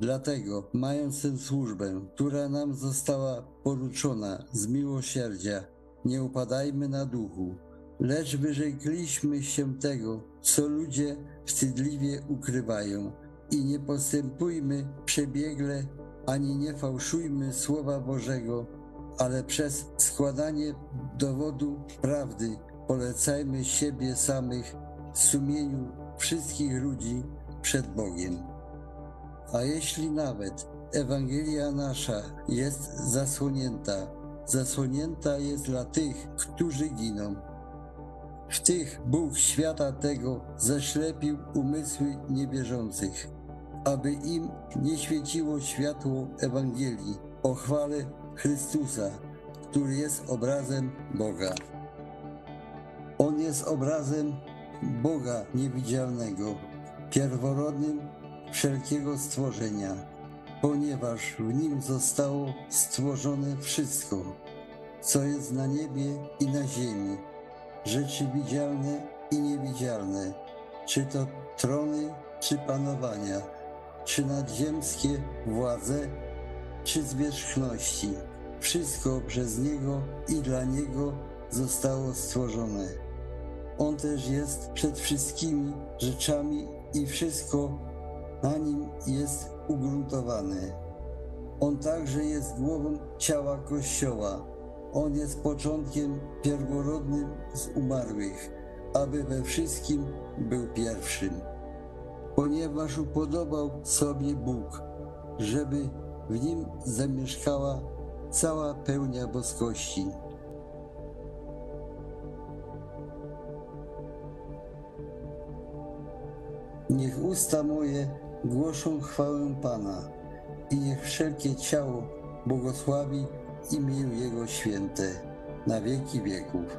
Dlatego, mając tę służbę, która nam została poruczona z miłosierdzia, nie upadajmy na duchu, lecz wyrzekliśmy się tego, co ludzie wstydliwie ukrywają i nie postępujmy przebiegle, ani nie fałszujmy Słowa Bożego, ale przez składanie dowodu prawdy polecajmy siebie samych w sumieniu wszystkich ludzi przed Bogiem. A jeśli nawet Ewangelia nasza jest zasłonięta, zasłonięta jest dla tych, którzy giną. W tych Bóg świata tego zaślepił umysły niewierzących, aby im nie świeciło światło Ewangelii o chwale Chrystusa, który jest obrazem Boga. On jest obrazem Boga niewidzialnego, pierworodnym wszelkiego stworzenia, ponieważ w nim zostało stworzone wszystko, co jest na niebie i na ziemi, rzeczy widzialne i niewidzialne, czy to trony, czy panowania, czy nadziemskie władze, czy zwierzchności. Wszystko przez Niego i dla Niego zostało stworzone. On też jest przed wszystkimi rzeczami i wszystko na nim jest ugruntowane. On także jest głową ciała Kościoła. On jest początkiem pierworodnym z umarłych, aby we wszystkim był pierwszym. Ponieważ upodobał sobie Bóg, żeby w nim zamieszkała cała pełnia boskości. Niech usta moje głoszą chwałę Pana i niech wszelkie ciało błogosławi imię Jego święte na wieki wieków.